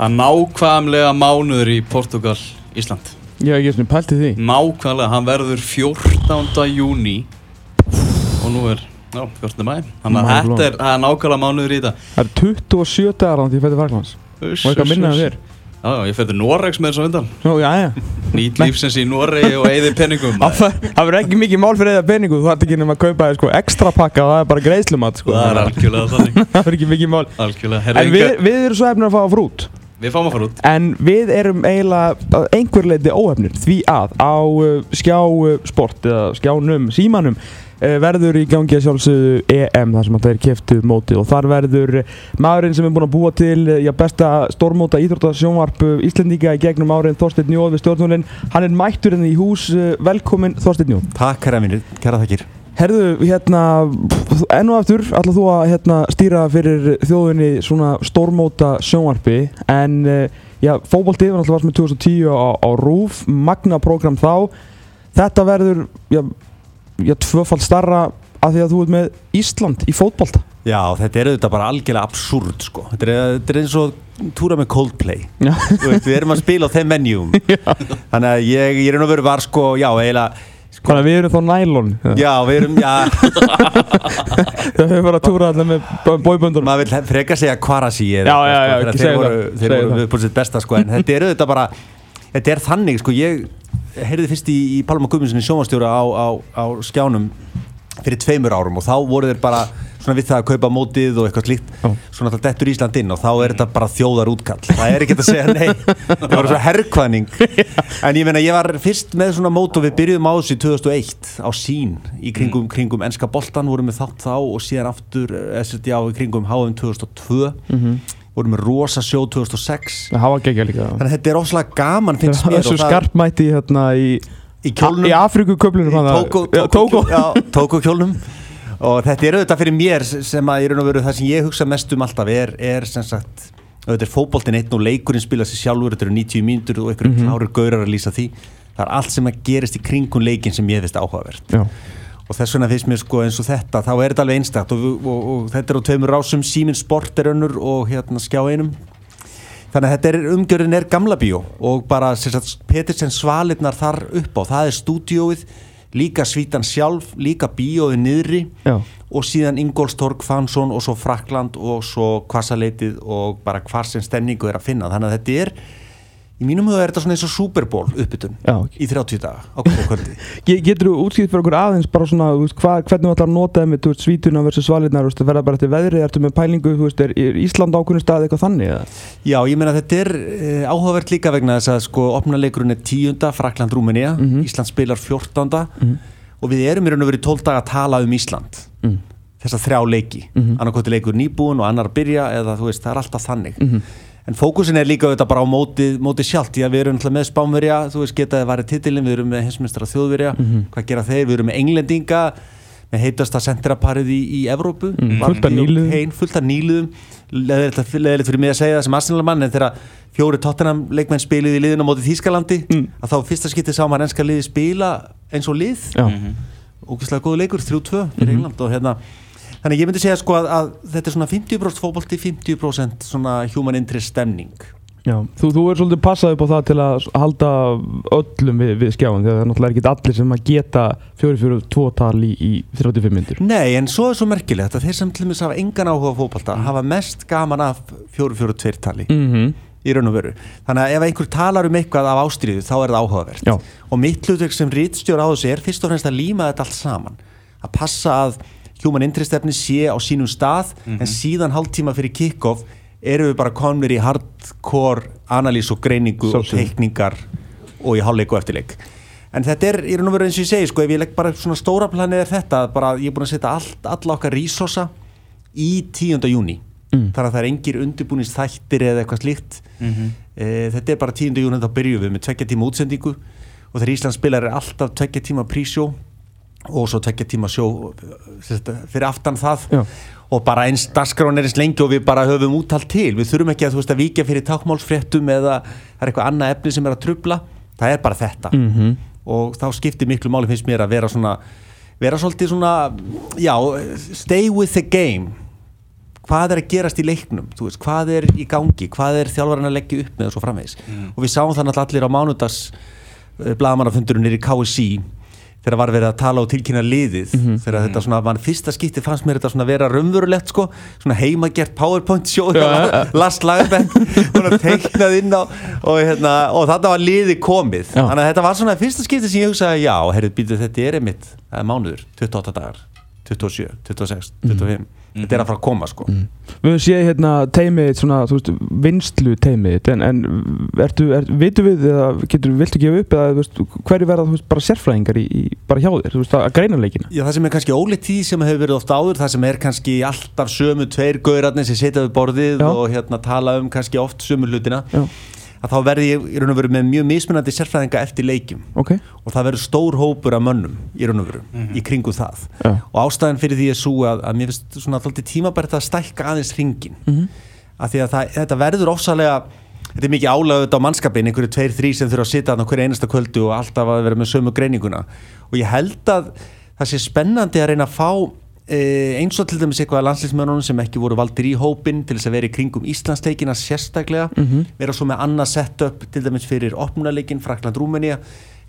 að nákvæmlega mánuður í Portugal, Ísland. Ég hef ekki svona pælt í því. Nákvæmlega, hann verður 14. júni og nú er, já, 14. mæ Þannig að þetta er, er nákvæmlega mánuður í þetta. Það er 27 dagar án því ég fætti Fraklands Og eitthvað uss, minna en uss. þér? Já, já, ég fyrir Noregs með Nú, já, já. Nýt lífsins í Noregi og eigði penningum Það verður ekki mikið mál fyrir eða peningu. Þú þarf ekki nema að kaupa sko, ekstra pakka og það er bara greiðslumat sko. Það er algjörlega þannig. Það verður ekki mikið mál. Algjörlega, herra En við, við erum svo efnir að fá að frút Við fáum að fara út. En við erum eiginlega að einhver leiti óefnir Því að á uh, skjá uh, sport eða skjánum, símanum uh, verður í gangi að sjálfsögðu EM þar sem að það er keftu móti og þar verður maðurinn sem er búinn að búa til já, besta stórmóta íþróttasjónvarp Íslendinga í gegnum árin Þorsteinn Jóð við stjórnvölinn. Hann er mættur henni í hús velkomin Þorsteinn Jóð Takk herra mínir, kæra þakkir Herðu, hérna, enn og aftur, ætla þú að hérna, stýra fyrir þjóðinni svona stórmóta sjónvarpi en uh, já, fótbolti var alltaf varst með 2010 á, á RÚF, magna program þá. Þetta verður já, já, tvöfald starra af því að þú ert með Ísland í fótbolta. Já, þetta er auðvitað bara algjörlega absúrt sko. þetta, er, þetta er eins og túra með Coldplay. Veist, Við erum að spila á þeim menjum Þannig að ég, ég er nú verið var sko, já, eiginlega sko, Þannig að við erum þá nælon. Já, við erum, já, Það hefur bara að túra allir með bóiböndunum maður vil freka segja Kvarasi Já, já, já, ekki þeir segja það, þeir voru upp á sitt besta sko, en þetta er auðvitað bara þetta er þannig, sko, ég heyrði fyrst í, í Palma Guðmundssoni sjónvastjóra á, á, á skjánum fyrir tveimur árum og þá voru þeir bara svona við það að kaupa mótið og eitthvað slíkt Já. svona alltaf dettur Ísland inn og þá er þetta bara þjóðar útkall það er ekki að segja nei. Það var svona herrkvæðning en ég meina ég var fyrst með svona mót og við byrjuðum á þessu í 2001 á sín í kringum, Mm. kringum ennska boltan vorum við þátt þá og síðan aftur eh, SRT á í kringum HM 2002 vorum við rosa sjó 2006 Það hafa ekki líka. Þannig að þetta er óslega gaman finnst mér Þessu skarpmæti hérna í í Afrikuköflunum Í Og þetta er auðvitað fyrir mér sem að í raun og veru það sem ég hugsa mest um alltaf er, er sem sagt auðvitað er fótboltin einn og leikurinn spila sér sjálfur þetta eru 90 mínútur og einhverjum mm klárir gaurar að lýsa því. Það er allt sem að gerist í kringun leikin sem ég finnst áhugavert. Já, og þess vegna finnst mér sko eins og þetta þá er þetta alveg einstakt og, og, og, og þetta er á tveimur rásum Símin Sport er önnur og hérna skjá einum. Þannig að þetta er umgjörðin er gamla bíó og bara Petersen svalirnar þar upp á það er stúdíóið líka svítan sjálf, líka bíóið niðri já. og síðan Ingolstorg, Fansson og svo Frakland og svo Kvasaleitið og bara hvar sem stemningu er að finna. Þannig að þetta er, í mínum huga er þetta svona eins og Super Bowl uppbytun í 30 daga á kvöldi. Ge- Getur þú útskipt fyrir okkur aðeins bara svona, hva, hvernig þú ætlar að nota þeim með svítuna versus svalirnar, þú veist, það verða bara eftir veðri, ertu með pælingu, þú veist, er, er Ísland ákveðin stað eitthvað þannig? eða? Já, ég meina þetta er uh, áhugavert líka vegna þess að sko opnaleikurinn er tíunda, Frakland, Rúmenía, Ísland spilar fjórtánda. Og við erum í raun og verið tólf daga að tala um Ísland. Mm. þrjá leiki, mm -hmm. annar að byrja eða en fókusin er líka auðvitað bara á móti, móti sjálft, því að við erum náttúrulega með Spánverja þú veist, getaði varðið titilin, við erum með hinsmestara þjóðverja, hvað gera þeir, við erum með englendinga með heitasta sentiraparið í, í Evrópu Mm, Valdi fullt af. Kane, fullt af nýliðum. Leðilegt fyrir mig að segja það sem Arsenal-mann en þegar fjóri Tottenham leikmenn spilið í liðinu á móti Þýskalandi Mm. að þá fyrsta skiptið sá maður ennska liði spila eins og lið. Já, ógeðslega góðu leikur, 3-2 fyrir England og hérna þannig að ég myndi segja sko að, að þetta er svona 50% fótbolti, 50% svona human interest stemning já. Þú, þú er svolítið passað upp á það til að halda öllum við, við skjáin, þegar það er náttúrulega ekki allir sem að geta 4-4-2 tal í, í 35 myndir. Nei, en svo er svo merkilegt að þeir sem til dæmis hafa engan áhuga á fótbolta hafa mest gaman af 4-4-2 tali Mm í raun og veru. Þannig að ef einhver talar um eitthvað af ástríðu þá er það áhugavert. Já. Og mitt hlutverk sem rítstjór á þessu er fyrst og fremst að líma þetta allt saman. Að passa að human interest efni sé á sínum stað en síðan hálftíma fyrir kick-off erum við bara komnir í hardcore analýs og greiningu og Sjálfsögðu. teikningar og í hálfleik og eftirleik. En þetta er í raun og veru eins og ég segi, sko, ef ég legg bara svona stóra planið er þetta, að bara ég er búin að setja allt, alla okkar resursa í 10. júni. Mm. Þar að það er engir undirbúnist þættir eða eitthvað slíkt. e, þetta er bara 10. júni þá byrjum við með tveggja tíma útsendingu og þegar Ísland spilar er alltaf tveggja tíma prísjó og svo tveggja tíma sjó eh, fyrir aftan það. Já. og bara eins dagskrán er eins lengi og við bara höfum úttalt til, við þurfum ekki að, þú veist, að víkja fyrir tákmálsfréttum eða það er eitthvað annað efni sem er að trubla það er bara þetta. Mhm. og þá skiptir miklu máli finnst mér að vera svona vera svolítið svona já, stay with the game. Hvað er að gerast í leiknum? Þú veist, hvað er í gangi, hvað er þjálfarinn að leggja upp með og svo framvegis? Og við sáum þannig allir á mánudags blagamannafundurinn er í KSC þegar var verið að tala og tilkynna liðið þegar þetta svona, mann fyrsta skipti fannst mér þetta svona vera raunverulegt sko. Svona heimagert powerpoint sjóð Lars Lagerberg og teiknað inn á og, hérna, og þetta var liðið komið. Já. þannig að þetta var svona fyrsta skipti sem ég hugsaði já, herrið býtu þetta er einmitt mánuður, 28 dagar 27, 26, 25 þetta er að fara að koma sko. Við höfum séð hérna teimið svona, þú veist, vinslu teimið en, en ertu, er, vitum við eða getur, viltu gefa upp eða, veist, hverju verða, þú veist, bara sérfræðingar í, í bara hjá þér, þú veist, að greina leikina? Já, það sem er kannski ólíkt því sem hefur verið oft áður það sem er kannski alltaf sömu tveir gaurarnir sem setja við borðið Já. og hérna tala um kannski oft sömu hlutina. Já, að þá verði ég í raun og veru með mjög mismunandi sérfræðinga eftir leikjum. Ok, og það verður stór hópur af mönnum í raun og veru í kringum það. Já. og ástæðan fyrir því er svo að, að mér finnst svona þóldi tímabært að stækka aðeins ringin Mhm. af því að það, þetta verður ofsalega þetta er mikið álægut á mannskapin einhverju tveir, þrý sem þurfa að sitja þarna á hverju einasta kvöldu og alltaf að vera með sömu greininguna. Og ég held að það sé spennandi að reyna að fá eins og til dæmis eitthvað að landslýsmönunum sem ekki voru valdir í hópin til þess að vera í kringum Íslandsleikina sérstaklega vera svo með annað setup til dæmis fyrir opnunarleikin, Frakland-Rúmenía.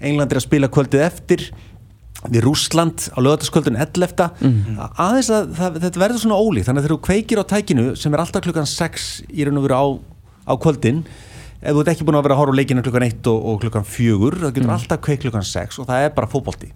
England er að spila kvöldið eftir við Rússland á lögataskvöldun 11. aðeins að það, þetta verður svona ólíkt þannig að þegar þú kveikir á tækinu sem er alltaf klukkan 6 í raun og veru á, á kvöldin ef þú ert ekki búin að vera að horfa á leikinu klukkan 1 og, og klukkan 4 það getur alltaf kveik klukkan 6 og það er bara fótbolti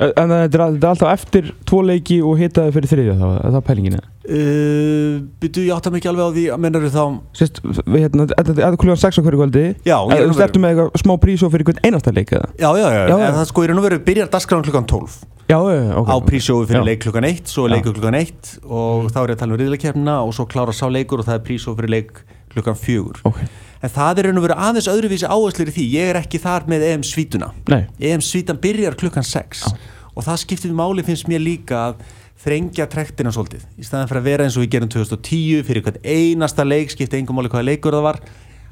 en en þetta er, alltaf eftir tvo leiki og hitaði fyrir þriðja þá, er það pælingin eða? uh, byrju ég átta mikið alveg á því að mennar þá? Sérst, við hérna, þetta er klukkan 6 á hverju kvöldi? Þú nú stertu með eitthvað smá prísó fyrir hvern einasta leik eða? já, já, já, Já, en það sko í raun og veru byrjar dagskráðan klukkan 12 Já, já, ok. Á prísjói fyrir Já. leik klukkan 1 svo er Já. leikur klukkan 1 og þá er ég að tala um riðleikefnina og svo klára sá leikur og það er prísjói fyrir leik klukkan 4 Ok, en það er veru aðeins öðruvísi áherslur í því. Ég er ekki þar með EM svítuna. Nei, EM svítan byrjar klukkan 6 og það skiptir við máli finnst mér líka að þrengja trektina svolítið. Í staðan fyrir að vera eins og við gerum 2010 fyrir hvern einasta leik, skipti engum máli hvaða leikur það var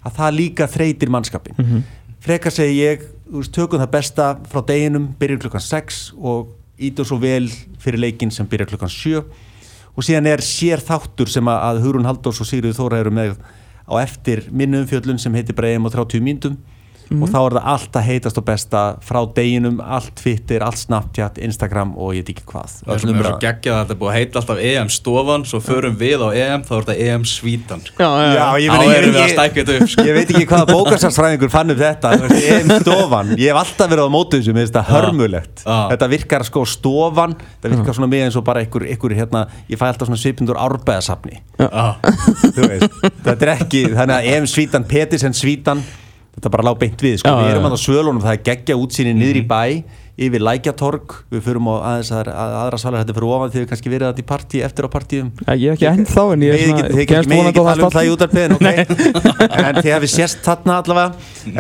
að það líka þreytir mannskapin mm -hmm. frekar segi ég, þú veist, tökum það besta frá deginum, byrjum klukkan 6 og ítum svo vel fyrir leikin sem byrjar klukkan 7 og síðan er sér þáttur sem að, Hugrún Halldórs og Sigriður Þóra eru með á eftir minnum fjöllun sem heitir bara EM á 30 mínútum og þá er það allt að heitast og besta frá deginum, allt Twitter, allt Snapchat, Instagram og ég veit ekki hvað Það er svo, geggjað að þetta er búið að heita alltaf EM stofan Svo förum við á EM, þá er þetta EM svítan sko. já, já, Já, ég, Þá meni, ég, erum við að ég, stækja þetta upp sko. ég veit ekki hvaða bókasarsfræðingur fann upp þetta EM stofan, ég hef alltaf verið á mér finnst það Já. hörmulegt Já. þetta virkar sko stofan það virkar svona með eins og bara einhver, einhver hérna, ég fæ alltaf svona svipindur árbæðasafni Já. þú veist, þetta er ekki þannig að EM svítan, Petisen svítan þetta bara lág beint við, sko, Já, við erum að svölunum það er geggja útsýni niður í bæ yfir Lækjatorg, við förum á aðeins að, að aðra salar. Þetta fyrir ofan því við kannski verið þetta í partí, eftir á partíum. Já, Ég er ekki enn þá en ég er kemst megið vonandi ekki tala um það í útarpiðin okay? en þið hefði sést þarna allavega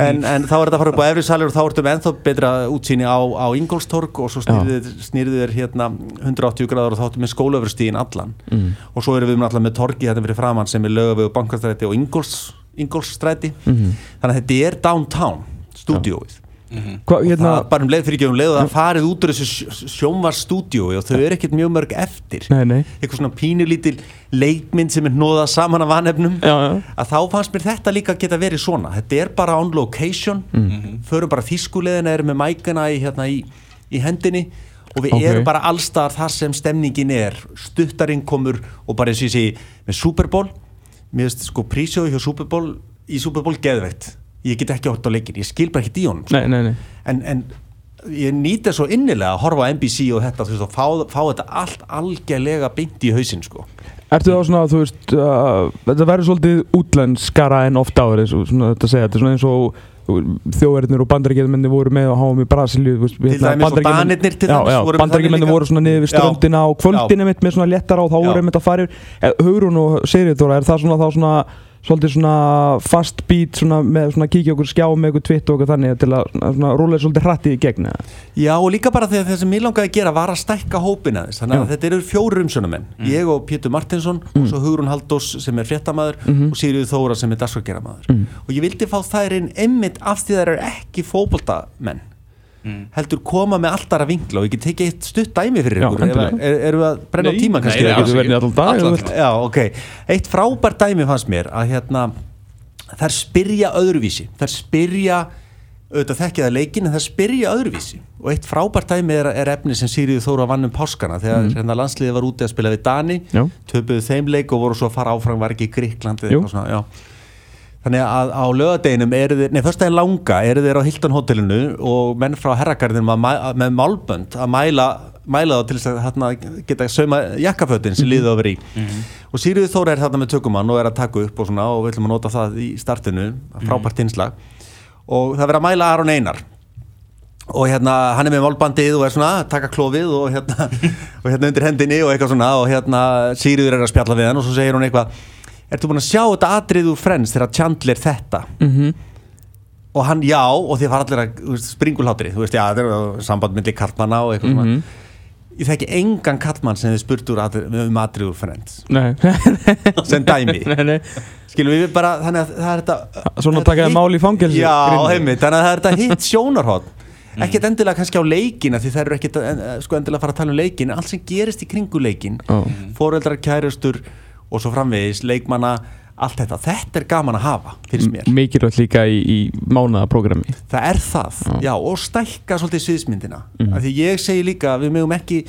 en, en þá er þetta að fara upp á efri salir og þá ertu með ennþá betra útsýni á, á Ingolstorg og svo snýrðu þér hérna 180 gráður og þá ertu með skólöfurstíðin allan. Mm. og svo erum við með allavega með torgi þetta fyrir framann sem er lögavegu bankastræti og Ingols, Ingolsstræti Mhm. þannig stúdíóið Hva, hérna, bara um leið fyrir ekki um leið og það farið út úr þessu sjónvarstúdíói og þau eru ekkert mjög mörg eftir. Nei, nei. Eitthvað svona pínulítil leikmynd sem er nóðað saman af vanefnum. Já, já. Að þá fannst mér þetta líka geta verið svona. Þetta er bara on location. Förum bara þýskuleðina, erum með mækana í, hérna, í, í hendinni og við Ok. erum bara allstar þar sem stemningin er. Stuttarinn komur og bara eins og ég segi með Super Bowl. Mér veist sko prísjóðu hjá Super Bowl í Super Bowl geðveikt ég get ekki hort á leikin, ég skil bara ekki í honum sko. Nei, nei, nei en, en ég nýta svo innilega að horfa á NBC og þetta þú veist, og fá, fá þetta allt algjörlega beint í hausinn sko. Ertu þá svona, þú veist, uh, þetta verður svolítið útlenskara en oft áður, eins og svona þetta segja, þetta er svona eins og þjóðverðinir og bandaríkjumenni voru með á háum í Brasilíu hérna, dæmis og Bandaríkjamenn- Danirnir til Já, dæmis já, voru svona niður við Já. ströndina á kvöldinu mitt með svona léttara og þá Já. voru einmitt að fara yfir Hugrún og Sigrid Þóra, er það svona þá svona svolítið svona fast beat svona með svona kíkja okkur skjá með okkur tvitt og okkur þannig til að svona, svona rúlega svolítið hratti í gegn eða? Já og líka bara þegar það sem ég langaði að gera var að stækka hópin aðeins. Þannig að Já. þetta eru fjóru umsjónamenn ég og Pétur Martinsson og svo Hugrún Haldós sem er fréttamaður og Sigriður Þóra sem er dagskrargeramaður og ég vildi fá þær inn einmitt af því þær eru ekki fótboltamenn Mm. heldur koma með alltaf að vingla og ég get tekið eitt stutt dæmi fyrir Já, ykkur endilega. er, erum við að brenna á Nei, tíma nei, kannski nei, eða ekki? getur verið allan dag. Já, ok. Eitt frábært dæmi fannst mér að hérna, þær spyrja öðruvísi. Þær spyrja, auðvitað þekkja það leikin, en þær spyrja öðruvísi. Og eitt frábært dæmi er, er efni sem Sýriður Þóra vann um páskana þegar hérna, landsliðið var úti að spila við Dani, töpuðu þeim leik og voru svo að fara áfram, var ekki í Gríklandi Jú. eitthvað svona, já. Þannig að á lögadeginum eru þeir, nei, fyrstæðin langa eru þeir á Hilton hotellinu og menn frá herragarðinum með málbönd að mæla, mæla þá til þess að hérna, geta sauma jakkafötin sem liðið over í. Og Sýriður Þóra er þarna með tökumann og er að taka upp og svona og við ætlum að nota það í startinu, frábært innslag. Og það verður að mæla Aron Einar og hérna hann er með málbandið og er svona að taka klófið og hérna, og hérna undir hendinni og eitthvað svona og hérna Sýriður er að spjalla við hann og svo segir hún eitthvað Ertu búin að sjá þetta atrið úr Friends þegar Chandler þetta? Mhm. Og hann já og því fara allir að springulhátri, þú veist já þetta er samband myndi kallmanna og eitthvað Mhm. svona Ég þekki engan kallmann sem þið spurt úr atrið, um atrið úr Friends. Sem dæmi. Nei, nei. Skilum við bara þannig að það er þetta Svona þetta taka hitt- mál í fangelsi, já, heimitt, þannig að það er þetta hitt sjónarhótt ekkert endilega kannski á leikina því það eru ekkert eh, sko endilega að fara að tala um leikin allt sem gerist í kringu leikin Ó. foreldrar, kærustur og svo framvegis leikmanna, allt þetta. Þetta er gaman að hafa, finnst mér. Mikilvægt líka í, í mánaðaprogrammi það er það, já, og stækka svolítið sviðsmyndina, af því ég segi líka að við mögum ekki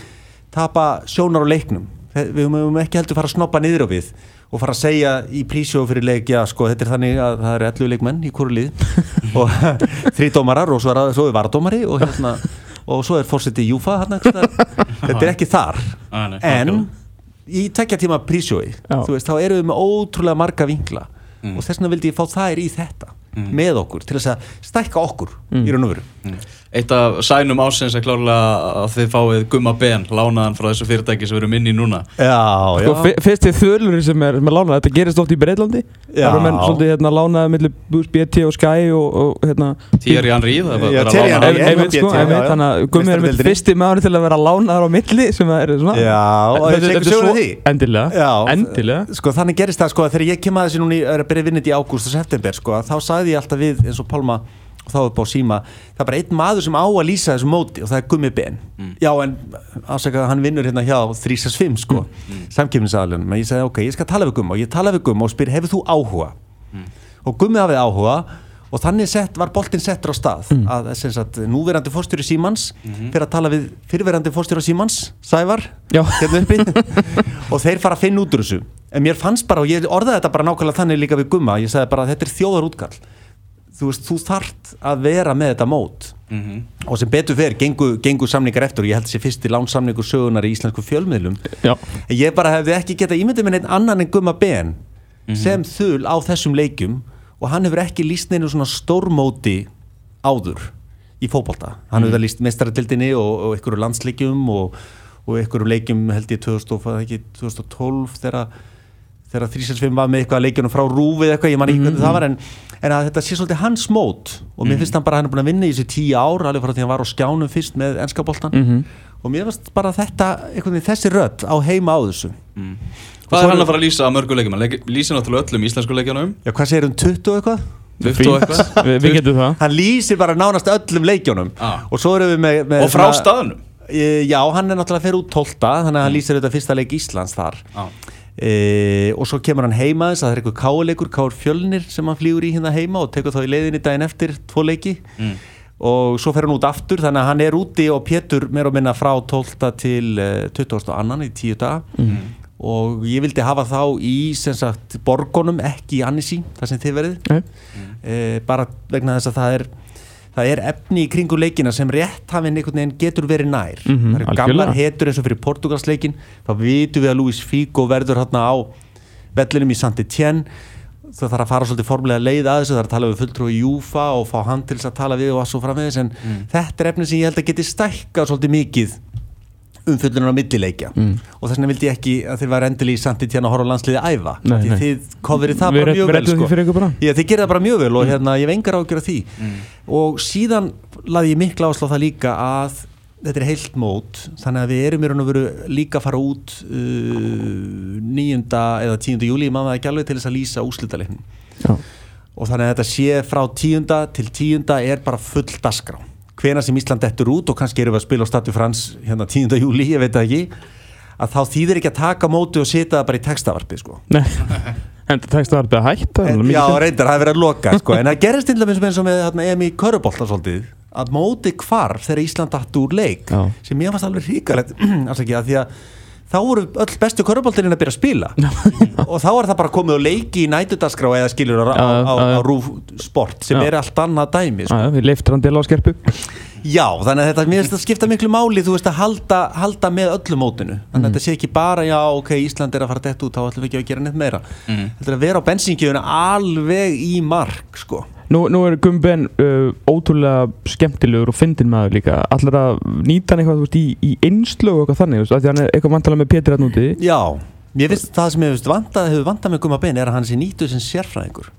tapa sjónar á leiknum, við mögum ekki heldur fara að snoppa niður á við og fara að segja í prísjóðu fyrir leik, já sko þetta er þannig að það eru 11 leikmenn í hverju lið og þrý dómarar og svo er, svo er varadómari og hérna og svo er fórseti Júfa hérna, þetta er ekki þar. Ah, en nákvæmlega. Í tekja tíma prísjói veist, þá erum við með ótrúlega marga vinkla Mm. og þess vegna vildi ég fá þær í þetta með okkur til þess að stækka okkur í raun og veru Eitt af sænum ásins er klárlega að þið fáið Gumma Ben, lánaðan frá þessu fyrirtæki sem við erum inn í núna Já, Sko, fi- fyrst þið þölur sem er, sem er lánað, þetta gerist oft í Breitlandi Já. Það eru menn svolítið hérna, lánaði millir Bús BT og Sky og, og hérna Thierry Henry, það Já, verið að Thierry lána Henry, hann. ég- Einmitt, sko, já, já. Þannig að Gummi er mitt Meistaradeildinni. fyrsti maður til að vera lánaður á milli sem það er svona Já, og Þetta- þetta er svo- Endilega, Já, endilega Sko þannig gerist það sko að þegar ég kem að þessi núna í- er að byrja vinnit í ágúst og september sko að þá sagði ég alltaf við eins og Pálma og þá upp á síma það er bara einn maður sem á að lýsa þessu móti og það er Gummi Ben. Já en ásaka hann vinnur hérna hjá 365 sko mm. samkefnisaðalunum en ég sagði ok ég skal tala við Gumma og ég tala við Gumma og spyr hefur þú áhuga? Og Gummi hafið áhuga og þannig sett, var boltinn settur á stað að sem sagt, núverandi fórstjóri Símans fyrir að tala við fyrirverandi fórstjóri Símans Sævar Já. hérna uppi. Og þeir fara að finna út úr þessu. En mér fannst bara, og ég orðaði þetta bara nákvæmlega þannig líka við Gumma, ég sagði bara þetta er þjóðar útkall þú veist, þú þart að vera með þetta mót. Mhm. og sem betur fer, gengu, gengu samningar eftir og ég held þessi fyrsti lánsamningur sögunar í íslensku fjölmiðlum. Já, en ég bara hefði ekki getað ímyndið með neitt annan en Gumma Ben sem þul á þessum leikjum og hann hefur ekki líst neinu svona stórmóti áður í fótbolta. Hann hefur það líst mestaradildinni og, og einhverju landsleikjum og, og einhverju leikjum held ég 2000, og- var það ekki 2012 þegar þegar 365 var með eitthvað leikjunum frá rúfið eitthvað, ég man ekki hvernig það var en, en að þetta sé svolítið hans mót. Og mér finnst hann bara að hann er búin að vinna í þessu tíu ár alveg frá því að hann var á skjánum fyrst með ennskaboltan Mhm. og mér finnst bara þetta veginn þessi rödd á heima á þessu. Hvað er hann að fara að lýsa að mörgu leikjum? Hann lýsir náttúrulega öllum íslensku leikjanum Já, hvað segir um 20 og eitthvað? 20 og eitthvað. Við, getum það. Hann lýsir bara nánast öllum leikjónum Ah. og svo erum við með, með Og frá staðnum? E, Já, hann er náttúrulega fyrir út 12 þannig að hann lýsir þetta fyrsta leik Íslands þar. Já. E, og svo kemur hann heima þess að það er eitthvað káleikur, káur fjölnir sem hann flýgur í hérna heima og tekur þá í leiðinni daginn eftir tvo leiki Mm. og svo fer hann út aftur þannig að hann er úti og Pétur meir og minna frá 12 til uh, 20. annan í 10 daga og ég vildi hafa þá í sem sagt borgonum, ekki í Annisí þar sem þið verið Nei. e, bara vegna þess að það er það er efni í kringu leikina sem rétt hafinn einhvern veginn getur verið nær. Mhm, það eru gamlar hetur eins og fyrir Portugalsleikin þá vitum við að Luis Figo verður hérna á vellinum í Saint-Étienne. Það þarf að fara svolítið formulega leið að þessu. Það er að tala við fulltrúi Júfa og fá þess að tala við og að svo framvegis. En þetta er efni sem ég held að geti stækkað svolítið mikið umfyllunar á millileikja Mm. og þess vegna vildi ég ekki að þið var endilega í Saint-Étienne að horfa á landsliði æfa Nei, því nei. þið coverið það Við bara mjög vel sko. Já, þið gerir það bara mjög vel og hérna, ég hef engar ágjör af því og síðan laði ég mikla áslá það líka að þetta er heilt mót þannig að við erum í raun og veru líka að fara út uh, 9. eða 10. júli, maður það ekki alveg til þess að lýsa úslitaleiknum Já, og þannig að þetta sé frá 10. til 10. er bara full dasgrá hvena sem Ísland dettur út og kannski erum við að spila á Statu Frans hérna 10. júli, ég veit ekki að þá þýðir ekki að taka móti og setja það bara í textavarpið sko. En tekst að hætta en, Já, reyndar, það er verið að loka sko. en það gerist til dæmis eins og með hérna, EM í Körubolta svolítið, að móti hvarf þegar Ísland datt úr leik Já. sem ég fannst alveg hríkalegt afsakið, að því að þá voru öll bestu köruboltirinn að byrja að spila. Og þá er það bara komið og leiki í nætudaskrá eða skilur á, á, á, á rúf sport sem er allt annað dæmi sko. Já, já, Já, þannig að þetta, mér finnst það skipta miklu máli þú veist að halda, halda með öllu mótinu. Þannig að þetta sé ekki bara, já, ok, Ísland er að fara dett út, þá ætlum við ekki að gera neitt meira. Mm. Þetta er að vera á bensíngjöfuna alveg í mark, sko. Nú, nú er Gumben uh, ótrúlega skemmtilegur og fyndin maður líka. Allir að nýta hann eitthvað þú veist, í, í einslu og eitthvað þannig af Því hann er eitthvað vantalega með Pétur hann úti. Já, mér finnst það sem ég finnst vantað, hefur vantað með Guma Ben er að hann sé nýttu sem sérfræðingur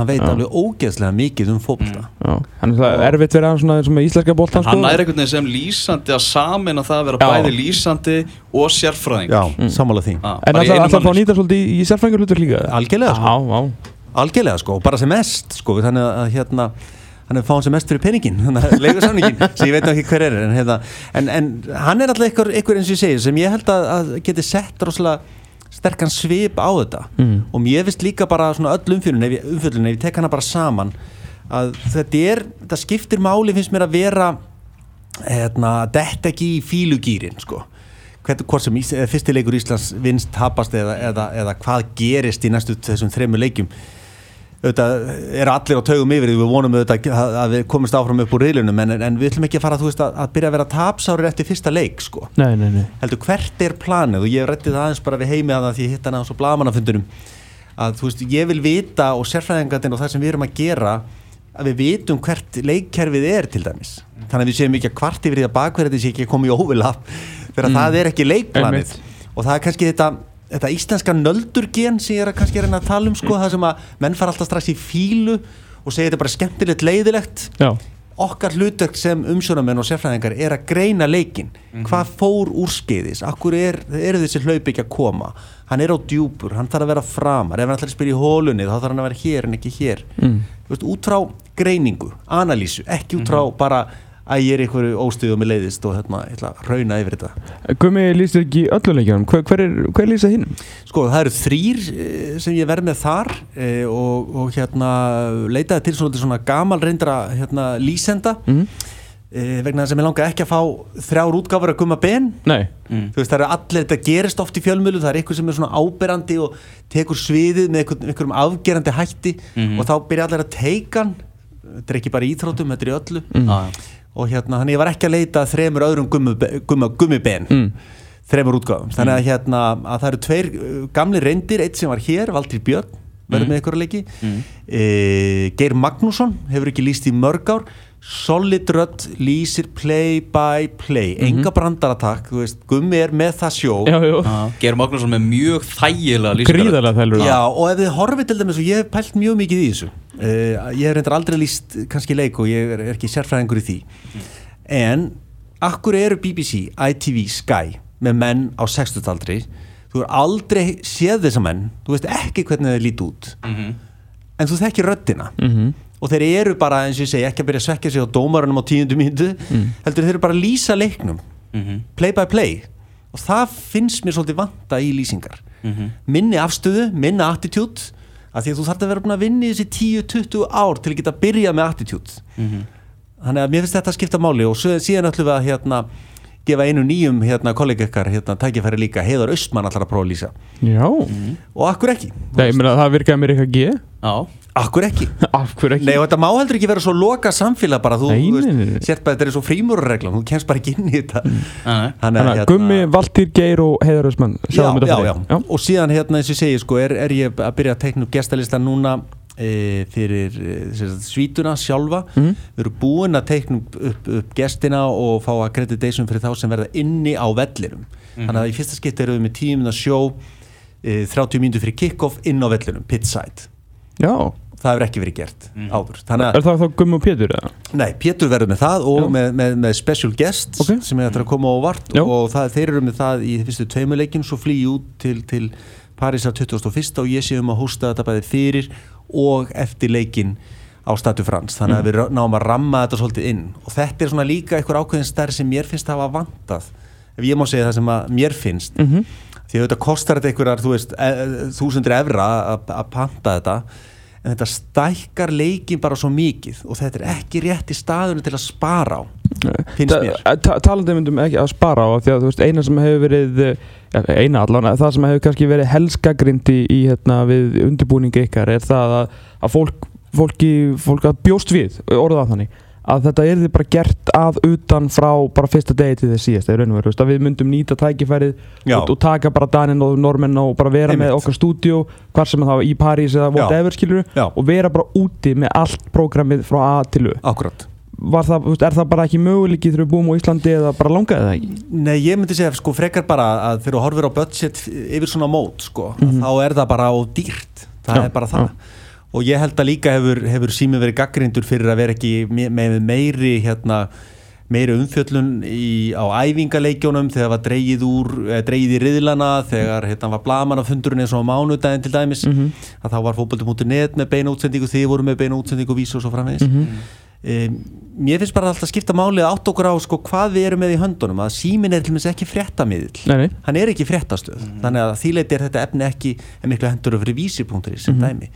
Hann veit Já. alveg ógeðslega mikið um fótbolta Já, hann er það erfitt verið hann svona eins og með íslenska boltan Hann sko. er einhvern veginn sem lýsandi að samin að það að vera Já. bæði lýsandi og sérfræðing Já, sammála því Já, En alltaf alltaf að fá að nýta svolítið í, í sérfrængur hlutur líka Algjörlega, sko. Já, já Algjörlega sko, bara sem mest sko, þannig að hérna hann er fáin sem mest fyrir peningin leigusamningin, sem ég veit ekki hver er en, hérna, en, en hann er alltaf einhver, einhver eins og ég segi, sem ég held að, að geti sett rosalega sterkan svip á þetta. Mm. og mér finnst líka bara öll umfjöldun ef ég, ég tek hana bara saman að þetta er, þetta skiptir máli finnst mér að vera hérna, detta ekki í fílugýrin sko. Hvort sem Ís- eða fyrsti leikur Íslands vinst tapast eða, eða, eða hvað gerist í næstu þessum þremur leikjum auðvitað eru allir á taugum yfir við vonum auðvitað að, að við komumst áfram upp úr riðlunum en, en við ætlum ekki að fara veist, að, að byrja að vera tapsárir eftir fyrsta leik sko. Nei, nei, nei. Heldur hvert er planið? Og ég hef rættið það aðeins bara við heimi að það því ég hitt hana á svo blamanafundunum að veist ég vil vita og sérfræðingatinn og það sem við erum að gera að við vitum hvert leikkerfið er til dæmis. Þannig að við séum ekki að kvart yfir því að bakverðið sé ekki að koma í óvilaf þegar það er ekki leikplanið. Og það er kannski þetta, þetta íslenska nöldurgen sem ég er að kannski reyna að tala um sko, það sem að menn fara alltaf strax í fílu og segja þetta er bara skemmtilegt leiðilegt. Já, okkar hlutverk sem umsjónamenn og sérfræðingar er að greina leikin hvað fór úrskeiðis, akkur er, eru þessi hlaup ekki að koma? Hann er á djúpur, hann þarf að vera framar. Ef hann ætlar að spila í hólunni þá þarf hann að vera hér en ekki hér. Mm. Þú veist, út frá greiningu, analýsu ekki út frá bara að ég er einhverju óstöðu og með leiðist og hérna, ég ætla að rauna yfir þetta Gumi lýst ekki öllu leikjum hver, hver, er, hver er lýsa hinn? Sko það eru þrýr eh, sem ég verð með þar eh, og, og hérna leitaði til svona, svona gamal reyndra hérna, lýsenda Mm. eh, vegna þess að mér langaði ekki að fá þrjár útgáfur að gumma ben Nei Mm. þú veist það eru allir, þetta gerist oft í fjölmjölu það er eitthvað sem er svona áberandi og tekur sviðið með einhver, einhverjum afgerandi hætti Mhm. og þá byrja allir að teika þetta er ekki bara í íþróttum, þetta er í öllu Mm. Og hérna, hann ég var ekki að leita að þremur öðrum gummi, gummi, gummiben mm. þremur útgáfum, þannig að hérna að það eru tveir uh, gamli reyndir, eitt sem var hér Valtýr Björn, verður Mm. með ykkur að leiki. Mm. e, Geir Magnússon hefur ekki líst í mörg ár. Solid Rödd lýsir play by play. Enga brandaratakk, þú veist, Gummi er með það sjó. Já. Geir Magnússon með mjög þægilega Já, og ef þið horfið til dæmis og ég hef pælt mjög mikið í þessu uh, ég hef reyndar aldrei líst kannski leik og ég er, er ekki sérfræðingur í því en akkur eru BBC, ITV, Sky með menn á 60-aldri þú er aldrei séð þessa menn þú veist ekki hvernig þeir líti út Mhm. en þú þekkir röddina mm -hmm. og þeir eru bara, eins og ég segi, ekki að byrja að svekja sig á dómarunum á tíundu mínútu heldur þeir eru bara að lýsa leiknum Mhm. play by play og það finnst mér svolítið vanta í lýsingar Mhm. minni afstöðu, minni attitude af því að þú þarf að vera búin að vinna í þessi 10-20 ár til að geta að byrja með attitude Mhm. þannig að mér finnst þetta að skipta máli og svo, síðan ætlum við að hérna, gefa einu nýjum hérna, kollega ykkar hérna, tækifæri líka, heiðar Austmann allar að prófa að lýsa. Já. Og akkur ekki, Nei, ég meina það virkaði mér eitthvað G. Já, akkur ekki hverju ekki? Nei og þetta má heldur ekki vera svo loka samfélag bara þú, Nei, þú nei, nei, nei. veist, sért bara þetta er svo frímúrarreglan, þú kemst bara ekki inn í þetta Nei, nei. Þannig að Gummi, Valtýr, Geir og Heiðaröðsmann já, já, já. og síðan hérna eins og ég segi sko, er, er ég að byrja að tekna upp gestalista núna e, fyrir e, sem sagt, svítuna sjálfa Mhm. við erum búin að tekna upp, upp, upp gestina og fá accreditation fyrir þá sem verða inni á vellinum þannig að í fyrsta skipt erum við með tíminn að sjó e, 30 mínútur fyrir kick-off inn á vellinum, pitside Já, það hefur ekki verið gert Mhm. áður þannig er það þá Gummi og Pétur eða? Nei, Pétur verður með það og með, með, með special guests Ok. sem er að koma á vart Já. og það, þeir eru með það í fyrstu tveimuleikin svo flýi út til, til Parísar 21. og ég sé um að hósta þetta bæði fyrir og eftir leikin á Statu Frans þannig að við rá- náum að ramma þetta svolítið inn og þetta er svona líka einhver ákveðin stærri sem mér finnst að hafa vantað ef ég má segja það sem að mér finnst Mhm. því að þetta kostar þetta einhverjar þú veist, e- e- þúsundir evra að að panta þetta en þetta stækkar leikin bara svo mikið og þetta er ekki rétt í staðunum til að spara á finnst mér. Ta- talandi myndum ekki að spara á því að þú veist eina sem hefur verið eh, eina allan, það sem hefur kannski verið helskagrind í, í hérna við undirbúningi ykkar er það að, að fólk fólki, fólk að bjóst við orðað þannig að þetta er bara gert að utan frá bara fyrsta degi til þess síðast við myndum nýta tækifærið Já. og, og taka bara Danin og Normen og bara vera með Einmitt. okkar stúdíó hvar sem það var í París eða whatever skilur Já. og vera bara úti með allt prógramið frá A til U Akkurat það, er það bara ekki möguleiki þegar við búum á Íslandi eða bara langaði það ekki? Nei, ég myndi segja sko frekar bara að þegar þú horfir á budget yfir svona mót sko, að þá er það bara á dýrt, það Já, er bara það og ég held að líka hefur, hefur sími verið gaggrindur fyrir að vera ekki me- með meiri hérna meiri umfjöllun í, á æfingaleikjónum þegar var dreigið úr eh, dreigið í riðlana, þegar hérna var blaman af fundurinn eins og á mánudaginn til dæmis. Að þá var fótbolti.net með beina útsendingu þið voru með beina útsendingu vísu og svo framvegis. Um, mér finnst bara alltaf að skipta máli að átt okkur á sko, hvað við erum með í höndunum. Að símin er til dæmis ekki fréttamiðl Nei, nei. hann er ekki fréttastöð. Þannig að þýleiti er þetta efni ekki en miklu hendur fyrir vísi.ri sem dæmi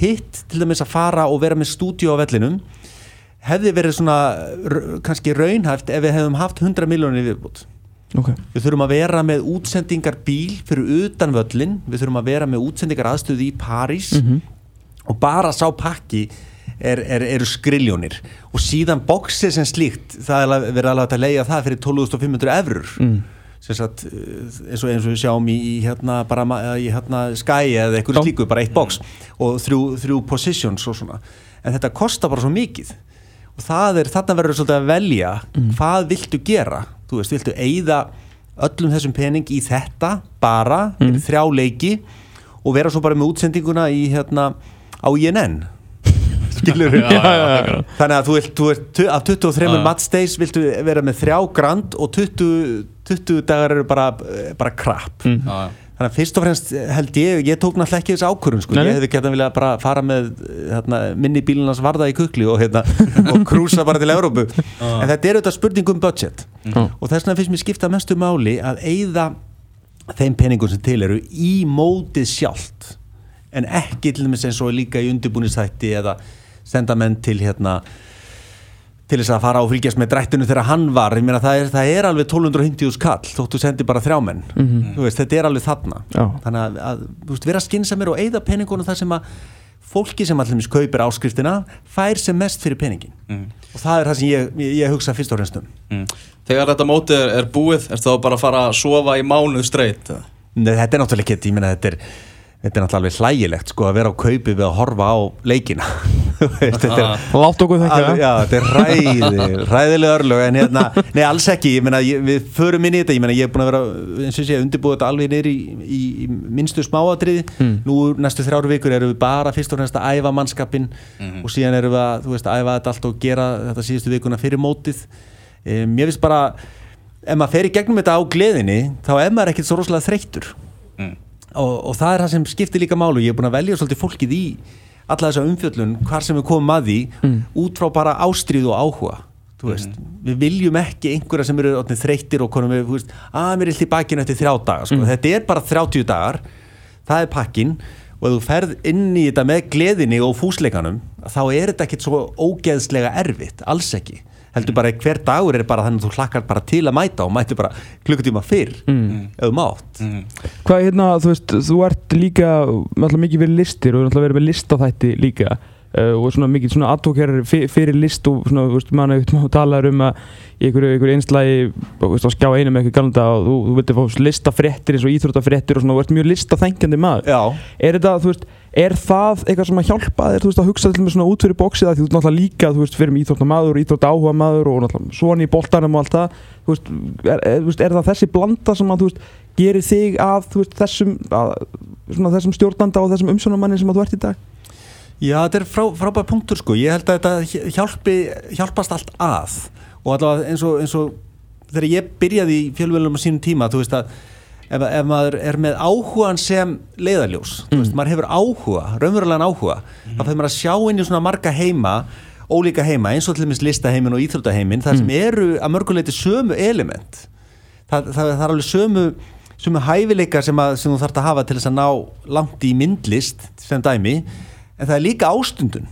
hitt til dæmis að fara og vera með stúdíu á vellinum hefði verið svona kannski raunhæft ef við hefðum haft 100 miljónir viðbútt Okay. við þurfum að vera með útsendingar bíl fyrir utan völlin við þurfum að vera með útsendingar aðstöðu í París og bara sá pakki er, er, eru skriljónir og síðan bóksið sem slíkt það er verið alveg að leiða það fyrir 12.500 eurur mm. Sagt, eins, og, eins og við sjáum í, í, hérna, bara, í hérna, Sky eða eitthvað slíku, bara eitt bóks og þrjú, þrjú positions og svona. En þetta kostar bara svo mikið. Og er, þarna verður svolítið að velja hvað viltu gera. Þú veist, viltu eigða öllum þessum pening í þetta bara, mm. þrjá leiki og vera svo bara með útsendinguna í hérna á INN skilur Já, já, já, þannig að þú vilt, þú ert, tu- af 23 Já. matchdays viltu vera með þrjá grand og 20, 20 dagar eru bara, bara Já, já. þannig að fyrst og fremst held ég ég tók náttúrulega ekki þessi ákvörðun sko. Ég hefði gett að vilja bara fara með hérna, minni bílunars varða í kukli og, hérna, og krúsa bara til Evrópu. En þetta er auðvitað spurning um budget. Já. og þess vegna finnst mér skipta mestu máli að eigða þeim peningum sem til eru í mótið sjálft. En ekki til dæmis eins og líka í undirbúnistætti eða senda menn til hérna til þess að fara og fylgjast með drættinu þegar hann var. Ég meina það er, það er alveg 1250 skall þóttu sendi bara þrjá menn. Þú veist, þetta er alveg þarna. Já. þannig að, að þú veist, vera skinsamir og eigða peningunum þar sem að fólki sem allir kaupir áskriftina fær sem mest fyrir peningin og það er það sem ég, ég, ég hugsa fyrst og fremst um. Mm. Þegar þetta mótið er, er búið, er þá bara að fara að sofa í mánuð streitt? Nei, þetta er náttúrulega ekki, ég meina þetta er þetta er náttúrulega alveg hlægilegt sko að vera á kaupi við að horfa á leikina. Þú veist, þetta er Látt okkur Alveg, já, þetta er ræði, ræðilega örlög en hérna, nei alls ekki ég meina, ég, við förum inn í þetta, ég meina, ég er búin að vera eins og sé, undirbúið þetta alveg niður í, í, í minnstu smáatriði, nú næstu þrjáru vikur erum við bara fyrst og fremst að æfa mannskapin og síðan erum við að, þú veist, æfa þetta allt og gera þetta síðustu vikuna fyrir mótið. Um, ég finnst bara ef maður fer í gegnum þetta á gleðinni þá er maður ekkert svo rosalega þreyttur. Mm. Og, og það er það sem skiptir líka málu ég er búin að velja svolítið fólkið í alla þessa umfjöllun, hvar sem við komum að því út frá bara ástríð og áhuga veist, við viljum ekki einhverja sem eru orðnir þreyttir og konum við, að mér er illt í bakinu eftir þrjá daga sko. þetta er bara 30 dagar það er pakkin og ef þú ferð inn í þetta með gleðinni og fúsleikanum þá er þetta ekkit svo ógeðslega erfitt, alls ekki heldur bara hver dagur er bara þannig að þú hlakkar bara til að mæta og mæti bara klukkutíma fyrr ef þú mátt Mm. Hvað hérna, þú veist, þú ert líka alltaf mikið verið listir og alltaf verið með listaþætti líka uh, og svona mikið svona advokerar fyrir list og svona, þú veist, mann eitthvað talaður um að í einhverju, einhverju einslægi þú veist, skjá einu með eitthvað galanda og þú, þú vildi fá listafréttir eins og íþróttafréttir og svona, þú ert mjög listaþengjandi maður. Já, er þetta, þú veist, er það eitthvað sem að hjálpa þér, veist, að hugsa til með svona út fyrir bóksið því þú ert náttúrulega líka, þú veist, fyrir með íþróttamaður og íþróttaáhuga maður og náttúrulega svona í boltanum og allt það, þú veist, er, er, er það þessi blanda sem að, þú veist, gerir þig að, þú veist, þessum, að, svona þessum stjórnanda og þessum umsjónamanni sem að þú ert í dag? Já, þetta er frá, frábær punktur sko ég held að þetta hjálpi, hjálpast allt að og allavega eins og, eins og þegar ég byrjaði í fjölvölum á sínum tíma þú veist að ef, ef maður er með áhugan sem leiðaljós, þú veist, maður hefur áhuga raunverulegan áhuga, þá fyrir maður að sjá inn í svona marga heima ólíka heima, eins og til dæmis listaheimin og íþróttaheimin þar sem eru að mörguleiti sömu element. Það, það, það er alveg sömu sömu hæfileika sem, að, sem þú þarf að hafa til þess að ná langt í myndlist sem dæmi, en það er líka ástundun.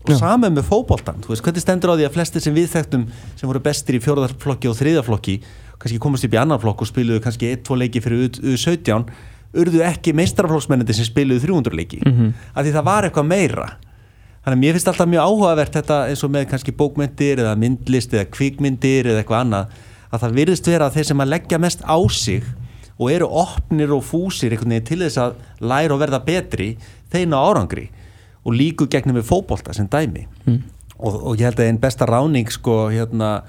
Og saman með fótboltan þú veist, hvernig stendur á því að flestir sem við þekktum sem voru bestir í fjóraðarflokki og þriðaflokki kannski komast upp í annar flokk og spiluðu kannski 1-2 leiki fyrir U- U17 urðu ekki meistaraflokksmennandi sem spiluðu 300 leiki Mhm. af því það var eitthvað meira þannig að mér finnst alltaf mjög áhugavert þetta eins og með kannski bókmyndir eða myndlist eða kvikmyndir eða eitthvað annað að það virðist vera að þeir sem að leggja mest á sig og eru opnir og fúsir til þess að læra og verða betri þeir ná árangri og líku gegnum við fótbolta sem dæmi Mm. og, og ég held að einn besta ráning sko hérna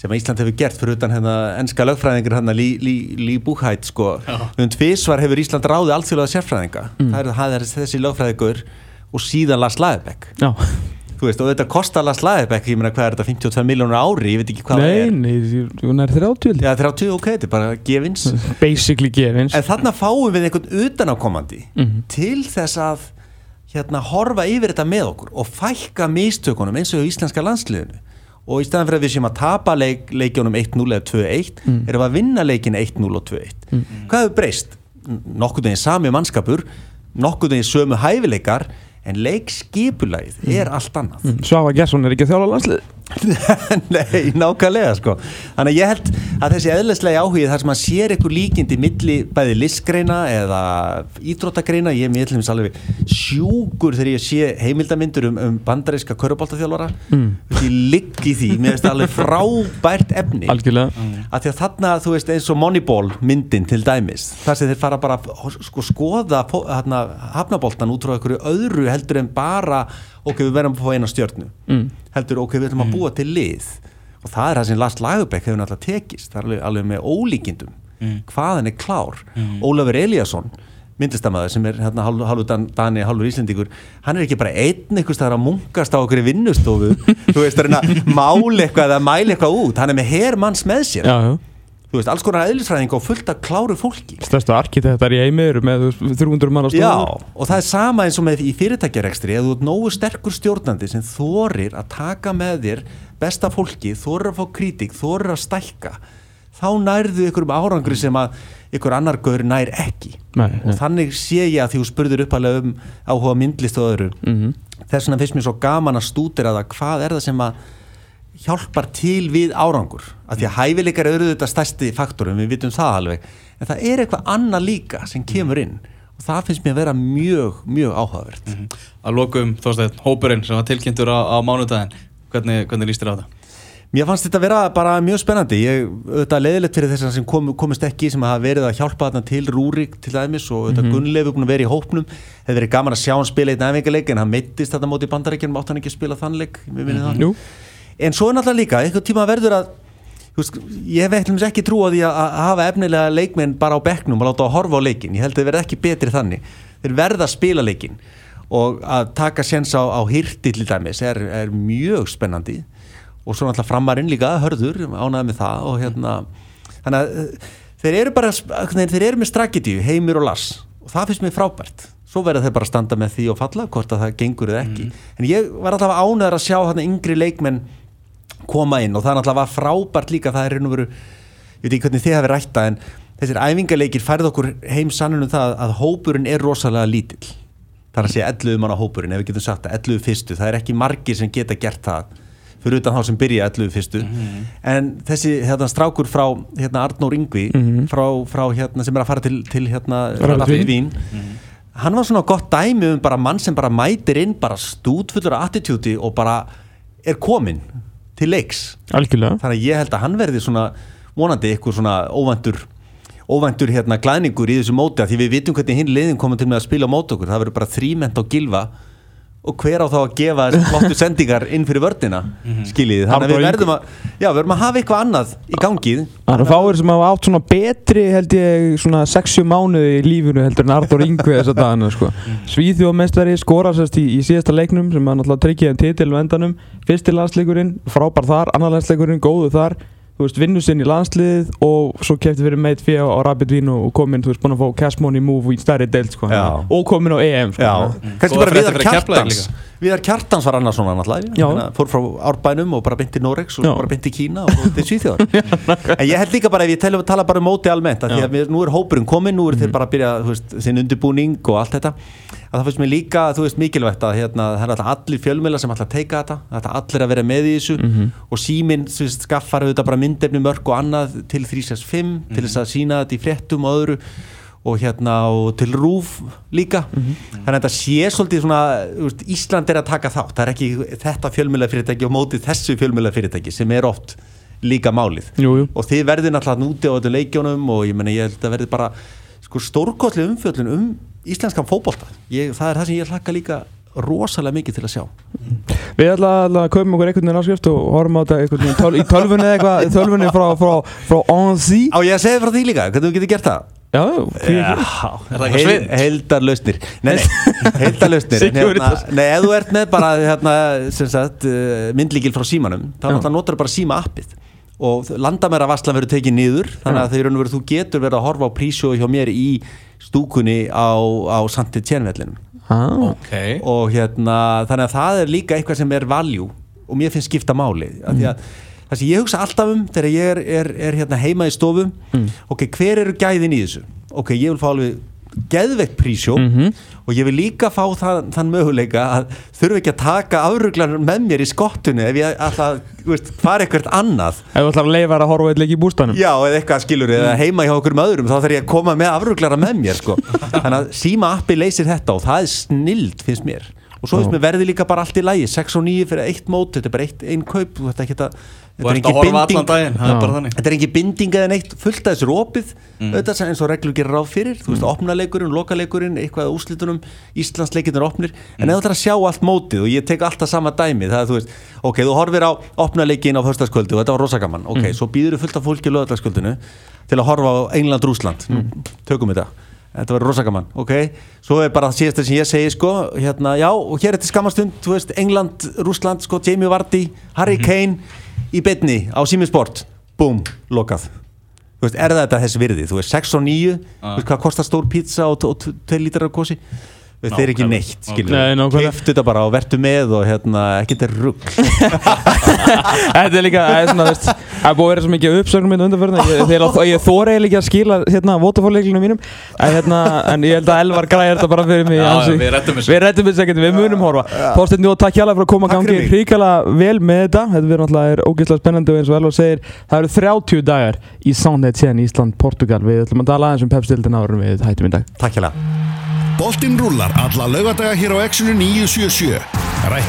sem Ísland hefur gert fyrir utan hérna enska lögfræðingur hérna Lí, Lí, Lí Búhætt sko. Um tvisvar hefur Ísland ráðið alþjóðlega sérfræðinga. Mm. það, er, það er þessi lögfræðingur og síðan Lars Lagerbäck. Já, þú veist og þetta kostar Lars Lagerbäck ég meina hvað er þetta 52 miljónur ári? Ég veit ekki hvað nei, það nei, hún er 30 held ég. er Já, 30 ok, þetta er bara gefins. Basically gefins. En þarna fáum við einhvern utanákomandi Mhm. til þess að hérna horfa yfir þetta með okkur og fækka mistökunum eins og í íslenska landsliðinu og í staðan fyrir að við séum að tapa leik, leikjónum 1-0 eða 2-1 Mm. erum við að vinna leikin 1-0 og 2-1 Hvað hefur breyst? Nokkuð veginn sami mannskapur nokkuð veginn sömu hæfileikar en leikskipulægið er allt annað Mm. Svafa Gesson er ekki að þjála landslið Nei, nákvæmlega sko. Þannig að ég held að þessi eðlislega áhugið þar sem að sér eitthvað líkindi milli bæði listgreina eða ídróttagreina ég er mér til alveg sjúkur þegar ég sé heimildamindur um, um bandaríska köruboltaþjálfara Mm. ég ligg í því, mér finnst það alveg frábært efni. Algjörlega. Að því að þarna, þú veist, eins og Moneyball myndin til dæmis, þar sem þeir fara bara sko, skoða hafnaboltan út frá einhverju öðru heldur en bara, ok, við verðum að fá eina stjörnu. Mm. heldur, ok, við ætlum að búa til lið. Og það er það sem Lars Lagerbäck hefur náttúrulega tekist, það er alveg, alveg með ólíkindum. Hvaðan er klár. Ólafur Eliasson myndlistamæður sem er hérna hálfu Dan, Dani, hálfur Íslendingur hann er ekki bara einn staðar að munkast á okkur í vinnustofu. Þú veist, það er að mála eitthvað eða mæla eitthvað út, hann er með hermanns með sér. Já, já þú veist, alls konar eðlisfræðing og fullt af kláru fólki. Stærstu arkitektar í eimi eru með þú veist, 300 mann á Já, stofur. og það er sama eins og með í fyrirtækjarekstri. Ef þú ert nógu sterkur stjórnandi sem þorir að taka með þér besta fólki, þorir að fá krítik þorir að stækka þá nærðu ykkur um árangri sem að ykkur annar gaur nær ekki. Nei, og þannig sé ég að því þú spurður uppalega um áhuga myndlist og öðru. Mhm. þess vegna finnst mér svo gaman að stúdira það. Hvað er það sem að hjálpar til við árangur. Af því að hæfileikar eru þetta stærsti faktorum við vitum það alveg. En það er eitthvað annað líka sem kemur inn. Og það finnst mér að vera mjög, mjög áhugavert. Að lokum, Þorsteinn, hópurinn sem var tilkynntur á, á mánudaginn Hvernig, hvernig líst þér á það? Mér fannst þetta vera bara mjög spennandi. Ég, auðvitað leðilegt fyrir þess að sem kom, komist ekki sem hafa verið að hjálpa þarna til Rúrik til dæmis og auðvitað mm -hmm. Gunnleif búin að vera í hópnum. Hefði verið gaman að sjá hann spila einn æfingarleik en hann meittist þetta móti bandaríkjum átt hann ekki að spila þann það en svo náttúrulega líka, einhvern tíma verður að veist, ég hef eitthvað ekki trú á því að, hafa efnilega leikmenn bara á bekknum og láta að horfa á leikin, ég held að þeir verða ekki betri þannig, þeir verða að spila leikin og að taka séns á, á hirti til dæmis er, er mjög spennandi. Og svo náttúrulega framarinn líka, hörður, ánæði með það og hérna, þannig að eh, þeir eru bara, þeir, eru með strategíu heimir og las og það finnst mér frábært. Svo verða þeir bara standa með því og falla hvort að það gengur eða ekki. En ég var alltaf ánæður að sjá þarna yngri leikmenn koma inn og það náttúrulega var frábært líka það er raun og veru, ég veit ekki hvernig þið hafi rætta en þessir æfingarleikir færð okkur heim sannunum það að hópurinn er rosalega lítill. Það er að segja 11 manna hópurinn ef við getum sagt það, 11 fyrstu, það er ekki margir sem geta gert það fyrir utan þá sem byrja 11 fyrstu. En þessi hérna, strákur frá hérna, Arnór Yngvi Mhm. frá, frá hérna, sem er að fara til, til hérna, Rapid Vín. Hann var svona gott dæmi um bara mann sem bara mætir inn bara stútfullur attitúti og bara er komin til leiks. Algjörlega. Þannig að ég held að hann verði svona vonandi eitthvað svona óvæntur óvæntur hérna glæningur í þessu móti af því við vitum hvernig hinn liðin komum til með að spila á móti okkur. Það verður bara þríment á gilva og hver á þá að gefa þessi flottu sendingar inn fyrir vördina skiljiði, þannig að við verðum að já, við verðum að hafa eitthvað annað í gangið Það eru fáir sem hafa átt svona betri held ég svona 6 mánuði í lífinu heldur en Artur Ingvi þess að dagana sko. Svíþjóðmestari skora sérst í, í síðasta leiknum sem hann alltaf tryggjaði en titil vendanum fyrsti landsleikurinn, frábær þar, annar landsleikurinn, góðu þar vinnu sinn í landslið og svo kefti fyrir meit fyrir á Rapid Vín og kom inn, þú veist, búin að fá cash money move í stærri deild, sko, og kom inn á EM, sko. Já, kannski Góða bara fyrir Keflavík Kjartans líka. Viðar Kjartans var annars svona náttúrulega að Fór frá Árbænum og bara til Norex og Já. bara til Kína og til Svíþjóðar. En ég held líka bara ef ég tala, tala bara um móti almennt að Því að mér, nú er hópurinn kominn, nú er þeir bara að byrja veist, þinn undirbúning og allt þetta. Að það finnst mér líka, þú veist, mikilvægt að hérna, það er allir fjölmiðla sem alltaf teika þetta það er allir að vera með í þessu og síminn þú veist, skaffar auðvitað bara myndefni mörg og annað til 365 til þess að sína þetta í fréttum og öðru og hérna og til rúf líka. Þannig að þetta sé svolítið svona veist, Ísland er að taka þátt. Það er ekki þetta fjölmjöla fyrirtæki og mótið þessu fjölmjöla fyrirtæki sem er oft líka málið. Jú, jú. og þið verðið náttúrulega núti á þetta leikjónum og ég menna ég held að verði bara sko stórkostlega umfjöllun um íslenskan fótbolta. Ég, það er það sem ég hlakka líka rosalega mikið til að sjá. Við ætla að kaupum okkur einhvern veginn áskrift og horfum á þetta í tölvunni eða eitthvað, í tölvunni frá, frá, frá Anzi. Á ég að segja frá því líka, hvernig þú getur gert það? Já, hví ekki? Er það eitthvað svindl? Heildarlausnir Nei, nei, heildarlausnir En hérna. Nei, ef þú ert með bara hérna, sem sagt, uh, myndlíkil frá símanum þá notar bara síma appið og landamæra vasslan verður tekið niður þannig að þeir verður þú getur verið að horfa á prísjói hjá mér í stúkunni á, á Santi Tjernvellinum Ah. Ok og hérna þannig að það er líka eitthvað sem er valjú og mér finnst skipta máli af því að það sem ég hugsa alltaf um þegar ég er, er, er hérna heima í stofu ok, hver eru gæðin í þessu? Ok, ég vil fá alveg geðveikt prísjó og ég vil líka fá það, þann möguleika að þurfa ekki að taka afruglar með mér í skottunni ef ég þú veist, fara eitthvað annað. Ef þú ætlar að leifa að horfa eitthvað í bústanum. Já, eða eitthvað skilur, eða heima hjá okkur öðrum þá þarf ég að koma með afruglara með mér sko. þannig að síma appi leysir þetta og það er snild finnst mér. Og svo finnst mér verði líka bara allt í lægi 6 og 9 fyrir eitt mót, þetta er bara eitt, ein kaup þú þetta ekki að Daginn, það Já. er bara þannig. Þetta er ekki binding eða neitt, fullt að þessu er opið auðvitað eins og reglur gerir ráð fyrir. Þú veist, opnaleikurinn, lokaleikurinn, eitthvað að úslitunum Íslandsleikinir opnir, en ef þú ætlar að sjá allt mótið og ég tek alltaf sama dæmi það er þú veist, ok, þú horfir á opnaleikin á föstaskvöldi og þetta var rosa gaman, ok, svo býður þú fullt af fólki á löðarskvöldinu til að horfa á England-Rúsland, tökum þetta Þetta var rosa gaman, ok? Svo er bara það síðasta sem ég segi sko hérna, Já, og hér er til skamastund, þú veist England, Rússland, sko, Jamie Vardy Harry Kane í betni á Simisport Búm, lokað. Þú veist, er þetta þess virði? Þú veist, 6 og 9 Þú veist, hvað kostar stór pizza og 2 lítrar af kosi? Veist, þeir ekki neitt, skilur Nei, nákvæmlega. Keiftu þetta bara og vertu með og hérna, ekki þetta rugg Þetta er líka, það það búið að vera svo mikið uppsögnum undanförna Ég, þegar, ég þóra eiginlega ekki að skila hérna votafórleiklunum mínum. En, hérna, en ég held að Elvar græðir þetta bara fyrir mig Já, ansi- við reddum þessu. Við ekkert, við munum horfa. Þorsteinn, nú takk hjálpa fyrir að koma að gangi hrikalega vel með þetta. Þetta verður náttúrulega er ógeðslega spennandi og eins og Elvar segir Það eru 30 dagar í Soundhead síðan Ísland, Portugal Við ætlum að tala aðeins um pepstildin árum við hættum í dag. Takk hjá Boltinn rúllar alla laugardaga hér á Exxonu 977. Rætt